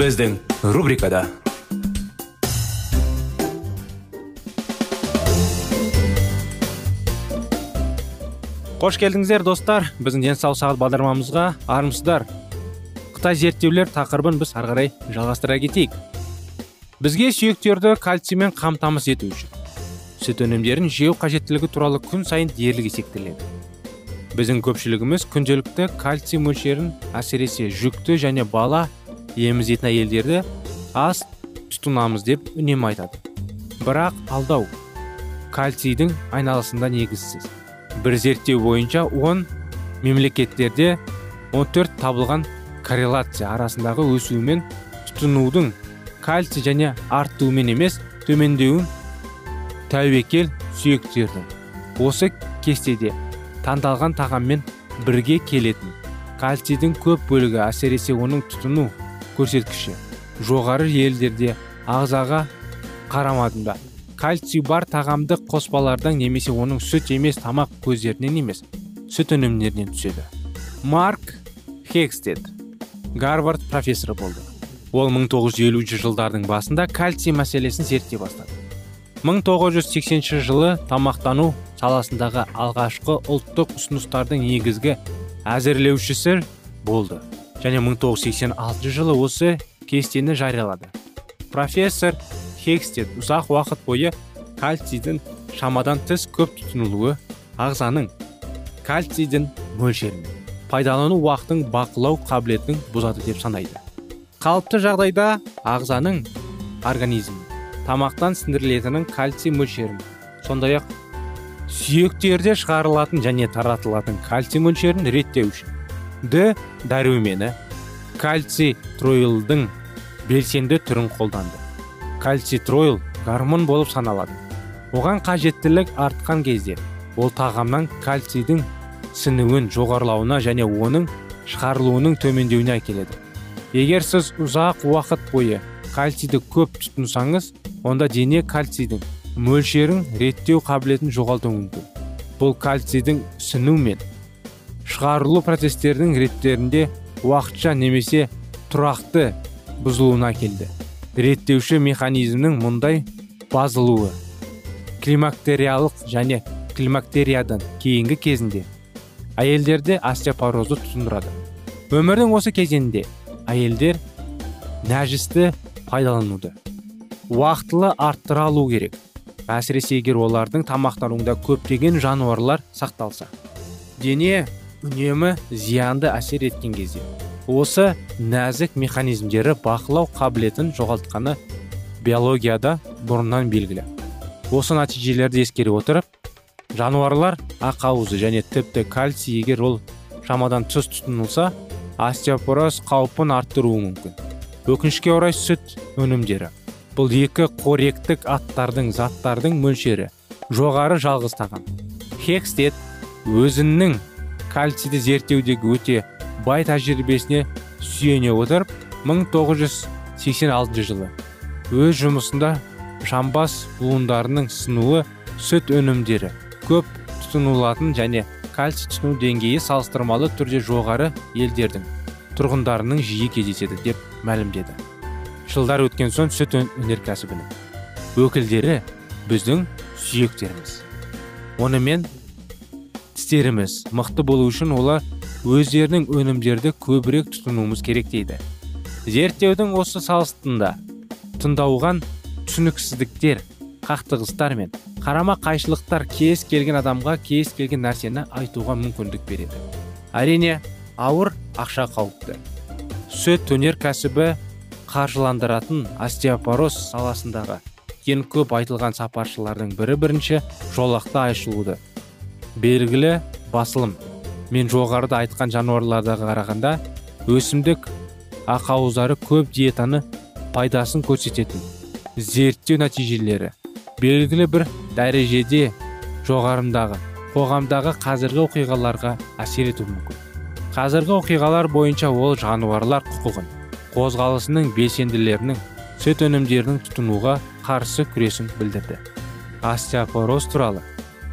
Біздің рубрикада қош келдіңіздер достар біздің денсаулық сағат бағдарламамызға армысыздар қытай зерттеулер тақырыбын біз ары қарай жалғастыра кетейік бізге сүйектерді кальциймен қамтамасыз ету үшін сүт өнімдерін жеу қажеттілігі туралы күн сайын дерлік есептеледі біздің көпшілігіміз күнделікті кальций мөлшерін әсіресе жүкті және бала емізетін әйелдерді аз тұтынамыз деп үнемі айтады. Бірақ алдау кальцийдің айналасында негізсіз. Бір зерттеу бойынша он мемлекеттерде 14 табылған корреляция арасындағы өсуімен тұтынудың кальций және артуымен емес төмендеуін тәуекел сүйектердің осы кестеде таңдалған тағаммен бірге келетін кальцийдің көп бөлігі әсіресе оның тұтыну көрсеткіші. жоғары елдерде ағзаға қарамадында. кальций бар тағамдық қоспалардан немесе оның сүт емес тамақ көздерінен емес сүт өнімдерінен түседі. Марк хекстед гарвард профессоры болды. Ол 1950 жылдардың басында кальций мәселесін зерттей бастады. 1980 жылы тамақтану саласындағы алғашқы ұлттық ұсыныстардың негізгі әзірлеушісі болды. Және 1986 жылы осы кестені жариялады. Профессор хекстед ұзақ уақыт бойы кальцийдің шамадан тыс көп тұтынылуы ағзаның кальцийдің мөлшерін пайдалану уақытын бақылау қабілетін бұзады деп санайды. Қалыпты жағдайда ағзаның организм тамақтан сіңдірілетінін кальций мөлшерін сондай ақ сүйектерде шығарылатын және таратылатын кальций мөлшерін реттеу үшін д дәрумені кальций троилдың белсенді түрін қолданды. Кальций троил гормон болып саналады. Оған қажеттілік артқан кезде ол тағамнан кальцийдің сіңуін жоғарылауына және оның шығарылуының төмендеуіне әкеледі. Егер сіз ұзақ уақыт бойы кальцийді көп тұтынсаңыз онда дене кальцийдің мөлшерін реттеу қабілетін жоғалтуы мүмкін. Бұл кальцийдің сіну мен шығарылу процестерінің реттерінде уақытша немесе тұрақты бұзылуына әкелді реттеуші механизмнің мұндай базылуы климактериялық және климактериядан кейінгі кезінде әйелдерде остеопорозды тудырады өмірдің осы кезеңінде әйелдер нәжісті пайдалануды уақытылы арттыра алу керек. Әсіресе егер олардың тамақтануында көптеген жануарлар сақталса дене үнемі зиянды әсер еткен кезде. Осы нәзік механизмдері бақылау қабілетін жоғалтқаны биологияда бұрыннан белгілі. Осы нәтижелерді ескере отырып жануарлар ақауызы және тіпті кальций егер ол шамадан тыс тұтынылса остеопороз қаупін арттыруы мүмкін. Өкінішке орай сүт өнімдері бұл екі қоректік аттардың заттардың мөлшері жоғары жалғыз тағам хекстед өзінің кальцийді зерттеудегі өте бай тәжірибесіне сүйене отырып 1986 жылы өз жұмысында жамбас буындарының сынуы сүт өнімдері көп тұтынылатын және кальций тұтыну деңгейі салыстырмалы түрде жоғары елдердің тұрғындарының жиі кездеседі деп мәлімдеді. Жылдар өткен соң сүт өнеркәсібінің өкілдері біздің сүйектеріміз. Онымен тістеріміз мықты болу үшін олар өздерінің өнімдерді көбірек тұтынуымыз керек дейді. Зерттеудің осы салыстында тұндауған түсініксіздіктер қақтығыстар мен қарама қайшылықтар кез келген адамға кез келген нәрсені айтуға мүмкіндік береді. Әрине ауыр ақша қауіпті. Сүт өнеркәсібі қаржыландыратын остеопороз саласындағы ең көп айтылған сапаршылардың бірі бірінші жолақты айшылуды белгілі басылым. Мен жоғарыда айтқан жануарларға қарағанда өсімдік ақауыздары көп диетаны пайдасын көрсететін зерттеу нәтижелері. Белгілі бір дәрежеде жоғарымдағы қоғамдағы қазіргі оқиғаларға әсер етуі мүмкін. Қазіргі оқиғалар бойынша ол жануарлар құқығын қозғалысының белсенділерінің сүт өнімдерінің тұтынуға қарсы күресін білдірді. Остеопороз туралы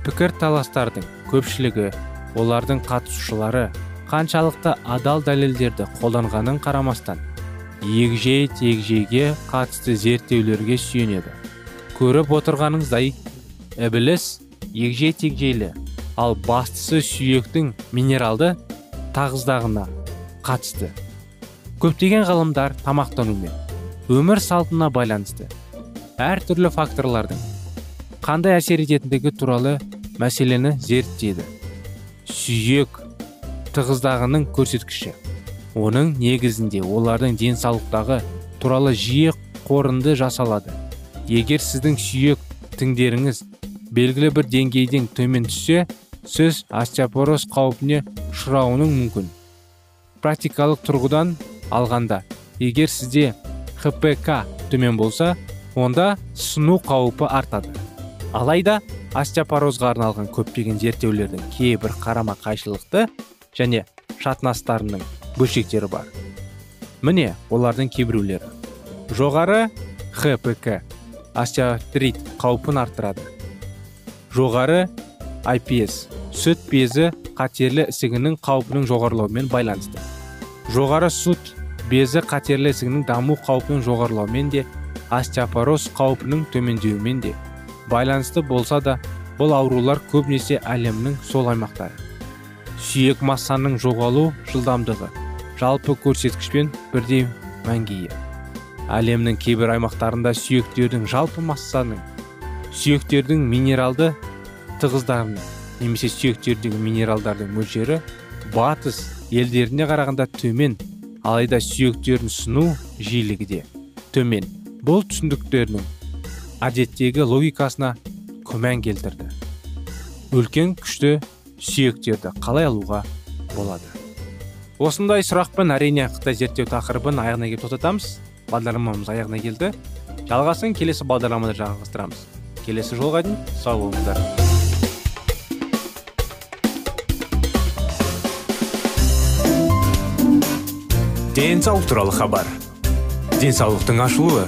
пікір таластардың көпшілігі олардың қатысушылары қаншалықты адал дәлелдерді қолданғанын қарамастан егжей тегжейге қатысты зерттеулерге сүйенеді. Көріп отырғаныңыздай ібіліс егжей тегжейлі ал бастысы сүйектің минералды тағыздағына қатысты. Көптеген ғалымдар тамақтанумен өмір салтына байланысты әртүрлі факторлардың қандай әсер ететіндігі туралы мәселені зерттеді сүйек тығыздағының көрсеткіші. Оның негізінде олардың денсаулықтағы туралы жиі қорынды жасалады. Егер сіздің сүйек тіңдеріңіз белгілі бір деңгейден төмен түссе сіз остеопороз қауіпіне ұшырауының мүмкін. Практикалық тұрғыдан алғанда егер сізде хпк төмен болса онда сыну қаупі артады. Алайда остеопорозға арналған көптеген зерттеулердің кейбір қарама қайшылықты және шатынастарының бөлшектері бар. Міне олардың кейбіреулері. Жоғары хпк остеоартрит қаупін арттырады. Жоғары IPS сүт безі қатерлі ісігінің қаупінің жоғарылауымен байланысты. Жоғары сүт безі қатерлі ісігінің даму қаупінің жоғарылауымен де остеопороз қаупінің төмендеуімен де байланысты болса да бұл аурулар көбінесе әлемнің сол аймақтары. Сүйек массаның жоғалу жылдамдығы жалпы көрсеткішпен бірдей мәңгейі әлемнің кейбір аймақтарында сүйектердің жалпы массаның сүйектердің минералды тығыздарының немесе сүйектердегі минералдардың мөлшері батыс елдеріне қарағанда төмен алайда сүйектерін сыну жиілігі де төмен. Бұл түсіндіктердің әдеттегі логикасына күмән келтірді. Үлкен күшті сүйектерді қалай алуға болады? Осындай сұрақпен әрине қытай зерттеу тақырыбын аяғына келіп тоқтатамыз. Бағдарламамыз аяғына келді. Жалғасын келесі бағдарламада жалғастырамыз. Келесі жолға дейін сау болыңыздар. Денсаулық туралы хабар. Денсаулықтың ашылуы.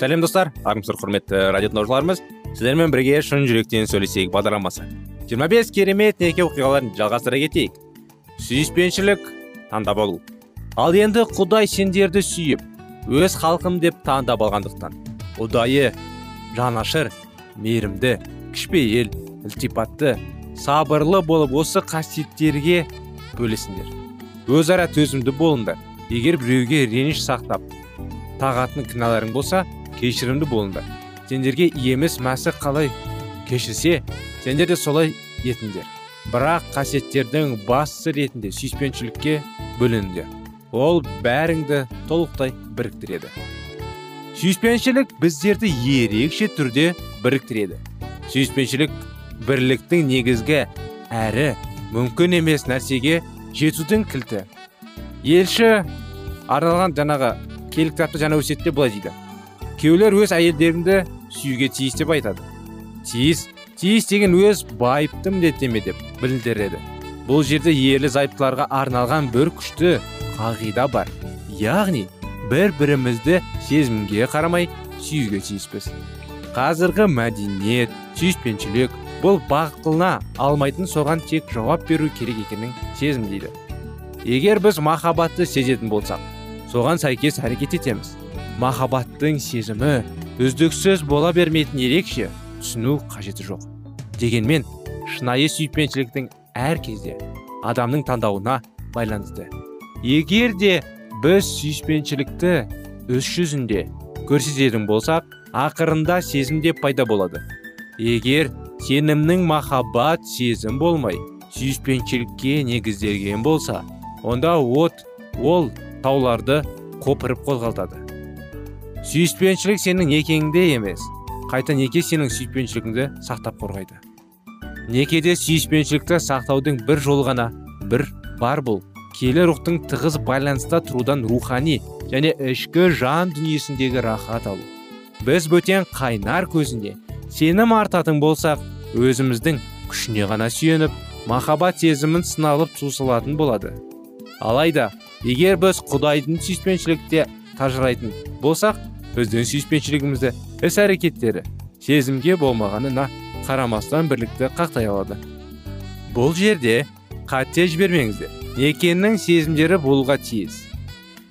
Сәлем достар. Армысыздар құрметті радио тыңдаушыларымыз. Сіздермен бірге шын жүректен сөйлесейік бағдарламасы. 25 керемет неке оқиғаларын жалғастыра кетейік. Сүйіспеншілік таңдап алу. Ал енді құдай сендерді сүйіп өз халқым деп таңдап алғандықтан. Ұдайы жанашыр мейірімді кішіпейіл ілтипатты сабырлы болып осы қасиеттерге бөлесіңдер. Өзара төзімді болыңдар. Егер біреуге реніш сақтап тағатын кінәларың болса кешірімді болыңдар. Сендерге иемес мәсі қалай кешірсе сендер де солай етіңдер. Бірақ қасиеттердің бастысы ретінде сүйіспеншілікке бөлініңдер. Ол бәріңді толықтай біріктіреді. Сүйіспеншілік біздерді ерекше түрде біріктіреді. Сүйіспеншілік бірліктің негізгі әрі мүмкін емес нәрсеге жетудің кілті. Елші арналған жаңағы келі кітапта жаңа өсиетте былай дейді. Күйеулер өз әйелдеріңді сүюге тиіс деп айтады. Тиіс тиіс деген өз байыпты міндеттеме деп білдіреді. Бұл жерде ерлі зайыптыларға арналған бір күшті қағида бар. Яғни бір бірімізді сезімге қарамай сүюге тиіспіз. Қазіргі мәдениет сүйіспеншілік бұл бағытылына алмайтын соған тек жауап беру керек екенін сезімдейді. Егер біз махаббатты сезетін болсақ соған сәйкес әрекет етеміз. Махаббаттың сезімі үздіксіз бола бермейтін ерекше түсіну қажеті жоқ. Дегенмен шынайы сүйіспеншіліктің әр кезде адамның таңдауына байланысты. Егер де біз сүйіспеншілікті іс жүзінде көрсететін болсақ ақырында сезім де пайда болады. Егер сенімнің махаббат сезім болмай сүйіспеншілікке негізделген болса онда от ол тауларды қопырып қозғалтады. Сүйіспеншілік сенің некеңде емес. Қайта неке сенің сүйіспеншілігіңді сақтап қорғайды. Некеде сүйіспеншілікті сақтаудың бір жолы ғана бір бар бұл. Келі рухтың тығыз байланыста тұрудан рухани және ішкі жан дүниесіндегі рахат алу. Біз бөтен қайнар көзіне сенім артатын болсақ өзіміздің күшіне ғана сүйеніп махаббат сезімін сыналып сусылатын болады. Алайда егер біз құдайдың сүйіспеншілікте тажырайтын болсақ біздің сүйіспеншілігімізді іс әрекеттері сезімге болмағанына қарамастан бірлікті қақтай алады бұл жерде қате жібермеңіздер некенің сезімдері болуға тиіс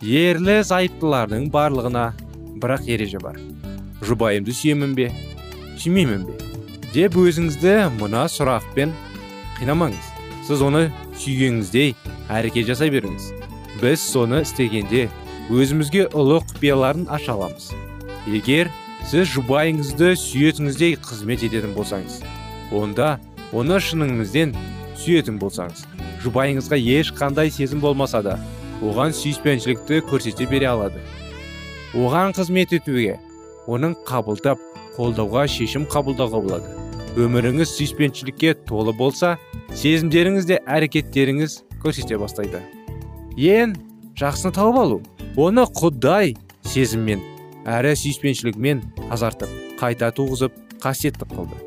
ерлі зайыптылардың барлығына бірақ ереже бар жұбайымды сүйемін бе сүймеймін бе деп өзіңізді мына сұрақпен қинамаңыз сіз оны сүйгеніңіздей әрекет жасай беріңіз біз соны істегенде өзімізге ұлы құпияларын аша аламыз. Егер сіз жұбайыңызды сүйетіңіздей қызмет ететін болсаңыз онда оны шыныңызбен сүйетін болсаңыз жұбайыңызға ешқандай сезім болмаса да оған сүйіспеншілікті көрсете бере алады. Оған қызмет етуге оның қабылдап қолдауға шешім қабылдауға болады. Өміріңіз сүйіспеншілікке толы болса сезімдеріңіз де әрекеттеріңіз көрсете бастайды. Ең жақсыны тауып алу. Оны құдай сезіммен әрі сүйіспеншілігімен тазартып қайта туғызып қасиетті қылды.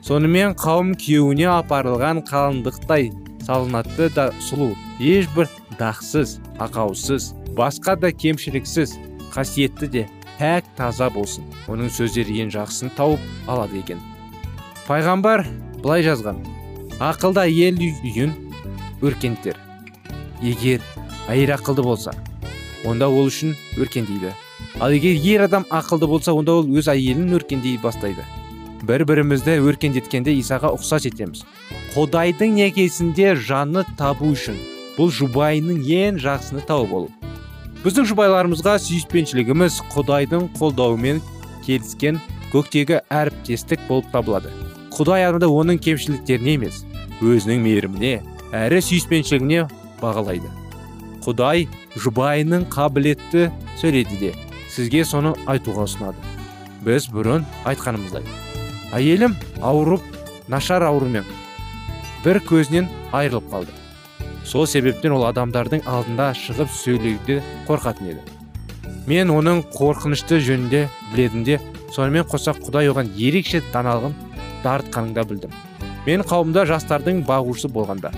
Сонымен қауым күйеуіне апарылған қалыңдықтай салынатты да сұлу ешбір дақсыз ақаусыз басқа да кемшіліксіз қасиетті де пәк таза болсын оның сөздері ең жақсысын тауып алады екен. Пайғамбар былай жазған ақылда ел үйін өркендер. Егер әйел ақылды болса онда ол үшін өркендейді. Ал егер ер адам ақылды болса онда ол өз әйелін өркендей бастайды. Бір бірімізді өркендеткенде исаға ұқсас етеміз. Құдайдың некесінде жаны табу үшін бұл жұбайының ең жақсыны тауып алу біздің жұбайларымызға сүйіспеншілігіміз құдайдың қолдауымен келіскен көктегі әріптестік болып табылады. Құдай адамды оның кемшіліктеріне емес өзінің мейіріміне әрі сүйіспеншілігіне бағалайды. Құдай жұбайының қабілетті сөйледі де сізге соны айтуға ұсынады. Біз бұрын айтқанымыздай. Әйелім ауырып нашар аурумен бір көзінен айырылып қалды. Сол себептен ол адамдардың алдында шығып сөйлеуде қорқатын еді. Мен оның қорқынышты жөнінде біледім де сонымен қоса құдай оған ерекше даналығын дарытқанын да білдім. Мен қауымда жастардың бағушысы болғанда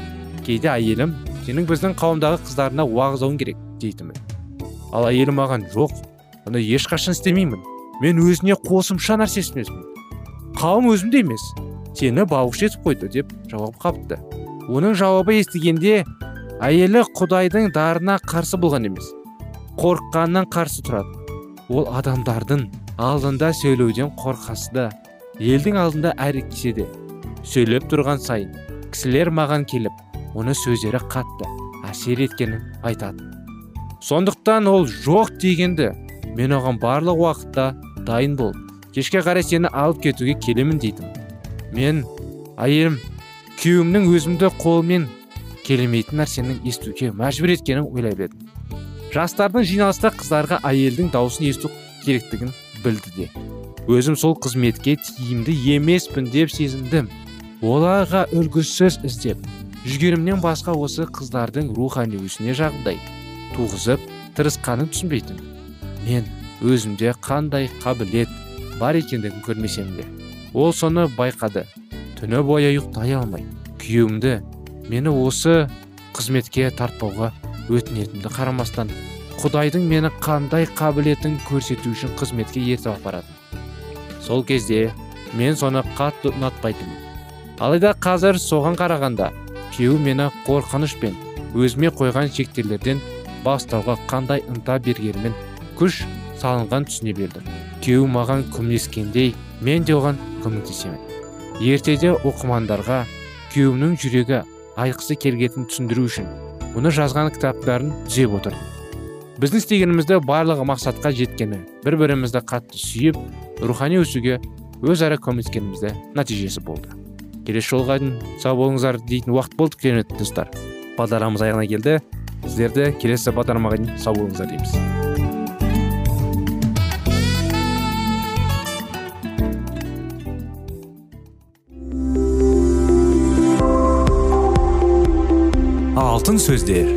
кейде әйелім сенің біздің қауымдағы қыздарына уағыз керек дейтінмін ал әйелім маған жоқ оны ешқашан істемеймін. Мен өзіне қосымша нәрсе ұсынесің қауым өзімде емес. Сені бағушы етіп қойды деп жауап қапты. Оның жауабы естігенде әйелі құдайдың дарына қарсы болған емес қорыққаннан қарсы тұрады. Ол адамдардың алдында сөйлеуден қорқасы да елдің алдында әрекесе де сөйлеп тұрған сайын кісілер маған келіп оны сөздері қатты әсер еткенін айтады. Сондықтан ол жоқ дегенді мен оған барлық уақытта дайын бол кешке қарай сені алып кетуге келемін дейтін мен әйелім күйеуімнің өзімді қолмен келмейтін нәрсенің естуге мәжбүр еткенін ойлай бердім жастардың жиналыста қыздарға әйелдің даусын есту керектігін білді де. Өзім сол қызметке тиімді емеспін деп сезіндім. Оларға үлгісіз іздеп жүргенімнен басқа осы қыздардың рухани өсіне жағдай туғызып тырысқанын түсінбейтін. Мен өзімде қандай қабілет бар екендігін көрмесем де. Ол соны байқады. Түні бойы ұйықтай алмай. Күйеуімді мені осы қызметке тартпауға өтінетінімді қарамастан құдайдың мені қандай қабілетін көрсету үшін қызметке ертіп апаратын. Сол кезде мен соны қатты ұнатпайтынмын. Алайда қазір соған қарағанда күйеу мені қорқынышпен өзіме қойған шектеулерден бастауға қандай ынта бергенімен күш салынған түсіне бердім күйеу маған көмектескендей мен де оған көмектесемін. Ертеде оқырмандарға күйеуімнің жүрегі айқысы келгенін түсіндіру үшін мұны жазған кітаптарын түзеп отырдым біздің істегенімізді барлығы мақсатқа жеткені бір бірімізді қатты сүйіп рухани өсуге өзара көмектескенімізде нәтижесі болды. Келесі жолға дейін сау болыңыздар дейтін уақыт болды керемет достар. Бағдарламамыз аяғына келді. Сіздерді келесі бағдарламаға дейін сау болыңыздар дейміз. Алтын сөздер.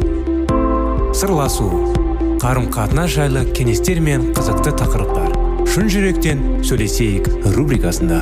Сырласу. Қарым қатынас жайлы кеңестер мен қызықты тақырыптар. Шын жүректен сөйлесейік рубрикасында.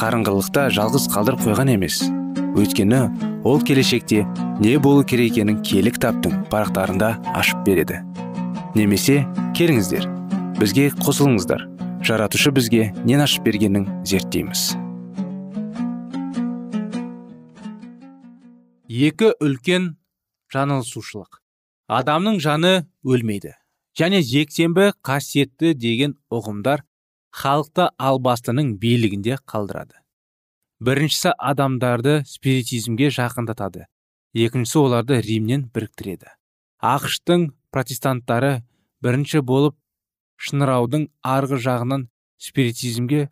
қарыңғылықта жалғыз қалдырып қойған емес. Өйткені ол келешекте не болу керек екенін кітаптың парақтарында ашып береді. Немесе келіңіздер бізге қосылыңыздар. Жаратушы бізге нен ашып бергенін зерттейміз. Екі үлкен жанылысушылық адамның жаны өлмейді. Және жексенбі қасиетті деген ұғымдар халықты албастының билігінде қалдырады. Біріншісі адамдарды спиритизмге жақындатады. Екіншісі оларды римнен біріктіреді. Ақштың протестанттары бірінші болып шыныраудың арғы жағынан спиритизмге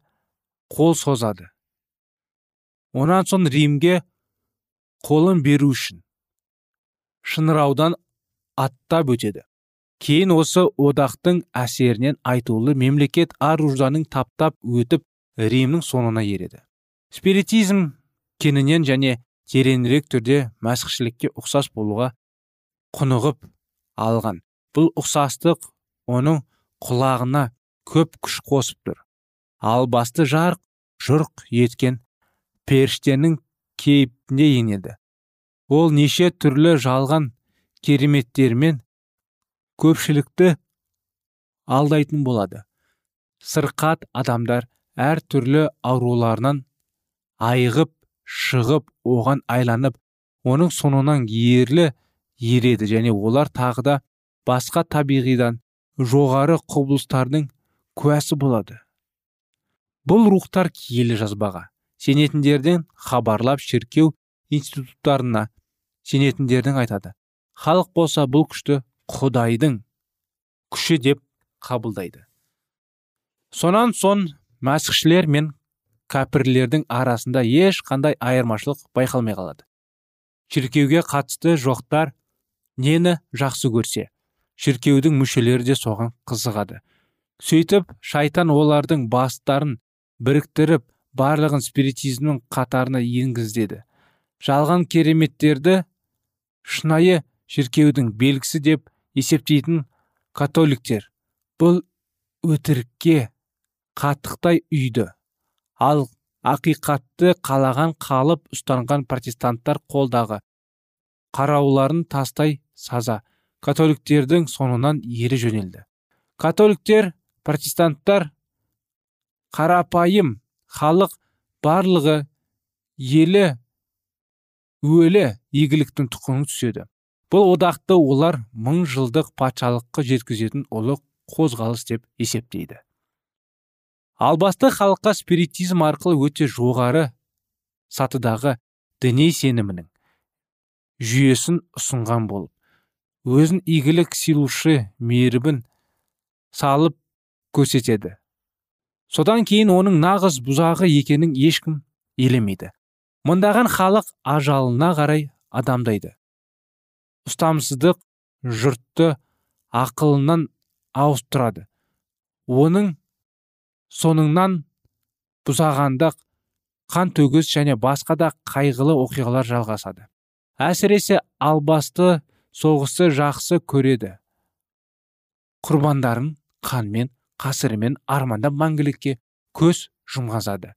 қол созады. Онан соң римге қолын беру үшін шыныраудан аттап өтеді. Кейін осы одақтың әсерінен айтулы мемлекет ар таптап өтіп римнің соңына ереді. Спиритизм кеңінен және тереңірек түрде мәсіхшілікке ұқсас болуға құнығып алған. Бұл ұқсастық оның құлағына көп күш қосып тұр. Ал басты жарқ жұрқ еткен періштенің кейпіне енеді. Ол неше түрлі жалған кереметтермен көпшілікті алдайтын болады. Сырқат адамдар әр түрлі ауруларынан айығып шығып оған айланып оның соңынан ерлі ереді және олар тағы да басқа табиғидан жоғары құбылыстардың куәсі болады. Бұл рухтар киелі жазбаға сенетіндерден хабарлап шіркеу институттарына сенетіндердің айтады. Халық болса бұл күшті құдайдың күші деп қабылдайды. Сонан соң мәсіхшілер мен кәпірлердің арасында ешқандай айырмашылық байқалмай қалады. Шіркеуге қатысты жоқтар нені жақсы көрсе шіркеудің мүшелері де соған қызығады. Сөйтіп шайтан олардың бастарын біріктіріп барлығын спиритизмнің қатарына енгізеді. Жалған кереметтерді шынайы шіркеудің белгісі деп есептейтін католиктер бұл өтірікке қатықтай үйді. Ал ақиқатты қалаған қалып ұстанған протестанттар қолдағы қарауларын тастай саза. Католиктердің соңынан ере жөнелді. Католиктер протестанттар қарапайым халық барлығы елі өлі игіліктің тұқымын түседі. Бұл одақты олар мың жылдық патшалыққа жеткізетін ұлы қозғалыс деп есептейді. Ал басты халыққа спиритизм арқылы өте жоғары сатыдағы діни сенімінің жүйесін ұсынған болып өзін игілік сыйлаушы мейірбін салып көрсетеді. Содан кейін оның нағыз бұзағы екенін ешкім елемейді. Мыңдаған халық ажалына қарай адамдайды. Ұстамсыздық жұртты ақылынан ауыстырады оның соңыңнан бұзағандық қан төгіс және басқа да қайғылы оқиғалар жалғасады. Әсіресе албасты соғысты жақсы көреді. Құрбандарын қанмен қасірімен армандап мәңгілікке көз жұмғазады.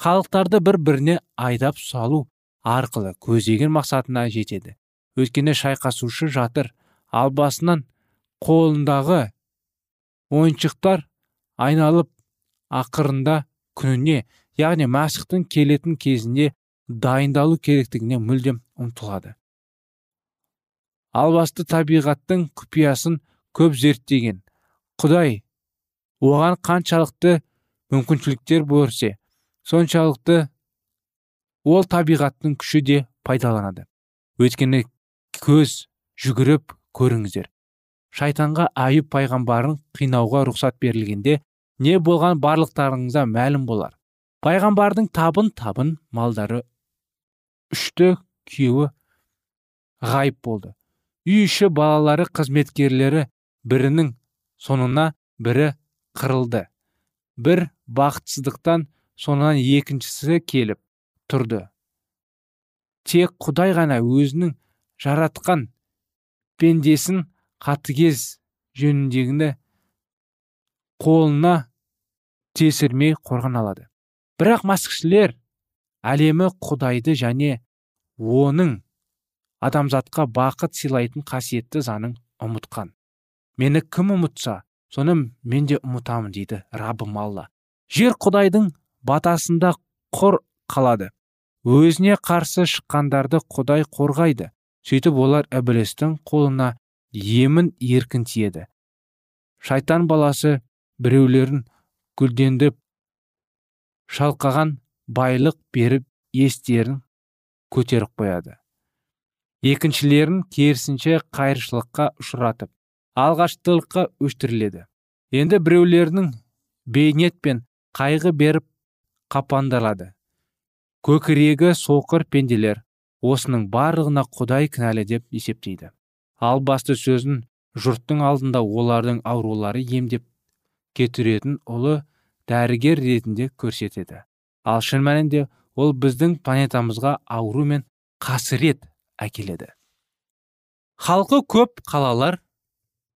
Халықтарды бір біріне айдап салу арқылы көздеген мақсатына жетеді. Өйткені шайқасушы жатыр. Ал басынан қолындағы ойыншықтар айналып ақырында күніне яғни мәсіхтің келетін кезінде дайындалу керектігіне мүлдем ұмтылады. Албасты табиғаттың құпиясын көп зерттеген құдай оған қаншалықты мүмкіншіліктер берсе соншалықты ол табиғаттың күші де пайдаланады. Өйткені көз жүгіріп көріңіздер. Шайтанға айып пайғамбарын қинауға рұқсат берілгенде не болған барлықтарыңызға мәлім болар. Пайғамбардың табын табын малдары үшті күйеуі ғайып болды. Үй іші балалары қызметкерлері бірінің соңына бірі қырылды. Бір бақытсыздықтан соңынан екіншісі келіп тұрды. Тек құдай ғана өзінің жаратқан пендесін қатыгез жөніндегіні қолына тесірмей қорған алады. Бірақ мәсіхшілер әлемі құдайды және оның адамзатқа бақыт сыйлайтын қасиетті заңын ұмытқан. Мені кім ұмытса соны мен де ұмытамын дейді раббым алла жер құдайдың батасында құр қалады. Өзіне қарсы шыққандарды құдай қорғайды. Сөйтіп олар ібілістің қолына емін еркін тиеді. Шайтан баласы біреулерін гүлдендіп шалқаған байлық беріп естерін көтеріп қояды. Екіншілерін керісінше қайыршылыққа ұшыратып алғаштылыққа өштіріледі. Енді біреулерінің бейнет пен қайғы беріп қапандалады. Көкірегі соқыр пенделер осының барлығына құдай кінәлі деп есептейді. Ал басты сөзін жұрттың алдында олардың аурулары емдеп кетіретін ұлы дәрігер ретінде көрсетеді. Ал шын мәнінде ол біздің планетамызға ауру мен қасірет әкеледі. Халқы көп қалалар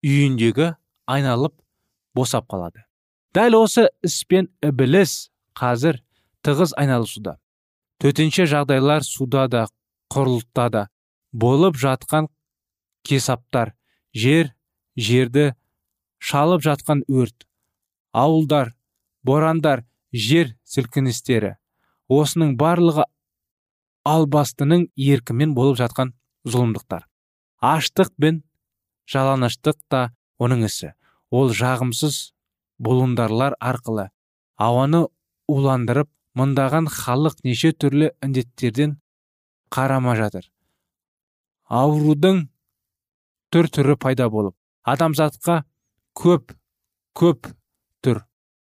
үйіндегі айналып босап қалады. Дәл осы іспен ібіліс қазір тығыз айналысуда. Төтенше жағдайлар суда да құрлықта да болып жатқан кесаптар жер жерді шалып жатқан өрт ауылдар борандар жер сілкіністері. Осының барлығы албастының еркімен болып жатқан зұлымдықтар. Аштық пен жаланыштық та оның ісі. Ол жағымсыз бұлындарлар арқылы ауаны уландырып мыңдаған халық неше түрлі індеттерден қарама жатыр. Аурудың түр түрі пайда болып адамзатқа көп көп түр.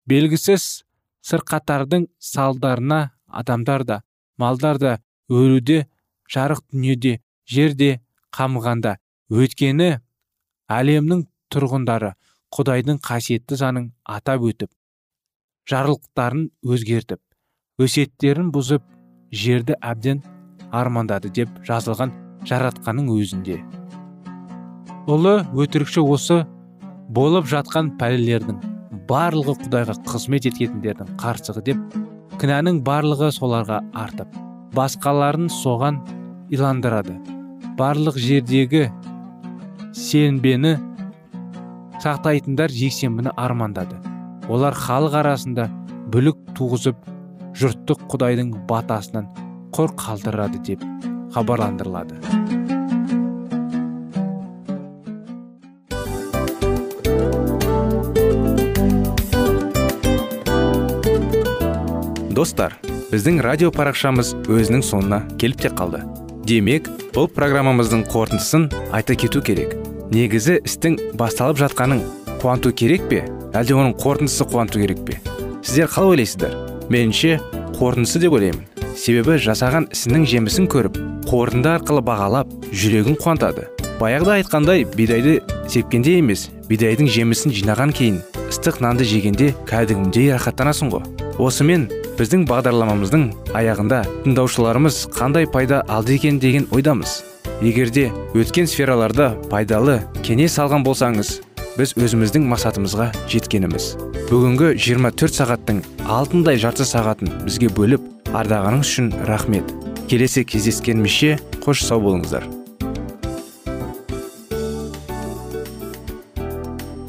Белгісіз сырқаттардың салдарына адамдар да малдар да өлуде жарық дүниеде жерде қамығанда. Өйткені әлемнің тұрғындары құдайдың қасиетті заңын атап өтіп жарлықтарын өзгертіп өсеттерін бұзып жерді әбден армандады деп жазылған жаратқанның өзінде. Ұлы өтірікші осы болып жатқан пәлелердің барлығы құдайға қызмет еткендердің қарсығы деп кінәнің барлығы соларға артып басқаларын соған иландырады. Барлық жердегі сенбені сақтайтындар жексенбіні армандады. Олар халық арасында бүлік туғызып жұртты құдайдың батасынан құр қалдырады деп хабарландырылады. Достар біздің радио парақшамыз өзінің соңына келіп те қалды. Демек бұл программамыздың қорытындысын айта кету керек. Негізі істің басталып жатқанын қуанту керек пе? Әлде оның қорытындысы қуанту керек пе? Сіздер қалай ойлайсыздар? Меніңше қорытындысы деп ойлаймын. Себебі жасаған ісінің жемісін көріп қорытынды арқылы бағалап жүрегін қуантады. Баяғыда айтқандай бидайды сепкенде емес бидайдың жемісін жинаған кейін ыстық нанды жегенде кәдімгідей рахаттанасың ғой. Осымен біздің бағдарламамыздың аяғында тыңдаушыларымыз қандай пайда алды екен деген ойдамыз. Егерде өткен сфераларда пайдалы кеңес алған болсаңыз біз өзіміздің мақсатымызға жеткеніміз. Бүгінгі 24 сағаттың алтындай жарты сағатын бізге бөліп ардағаныңыз үшін рахмет. Келесі кездескенімізше қош сау болыңыздар.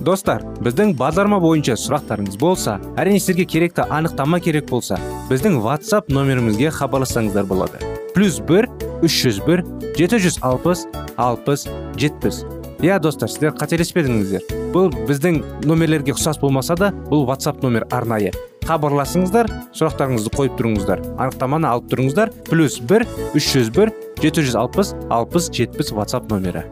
Достар біздің бағдарлама бойынша сұрақтарыңыз болса әрине сіздерге керекті анықтама керек болса біздің whatsapp нөмірімізге хабарлассаңыздар болады. Плюс бір үш жүз бір жеті жүз алпыс алпыс жетпіс. Иә достар сіздер қателеспедіңіздер. Бұл біздің номерлерге ұқсас болмаса да бұл whatsapp номер арнайы. Хабарласыңыздар сұрақтарыңызды қойып тұрыңыздар. Анықтаманы алып тұрыңыздар. Плюс бір үш жүз бір жеті жүз алпыс алпыс жетпіс whatsapp номері.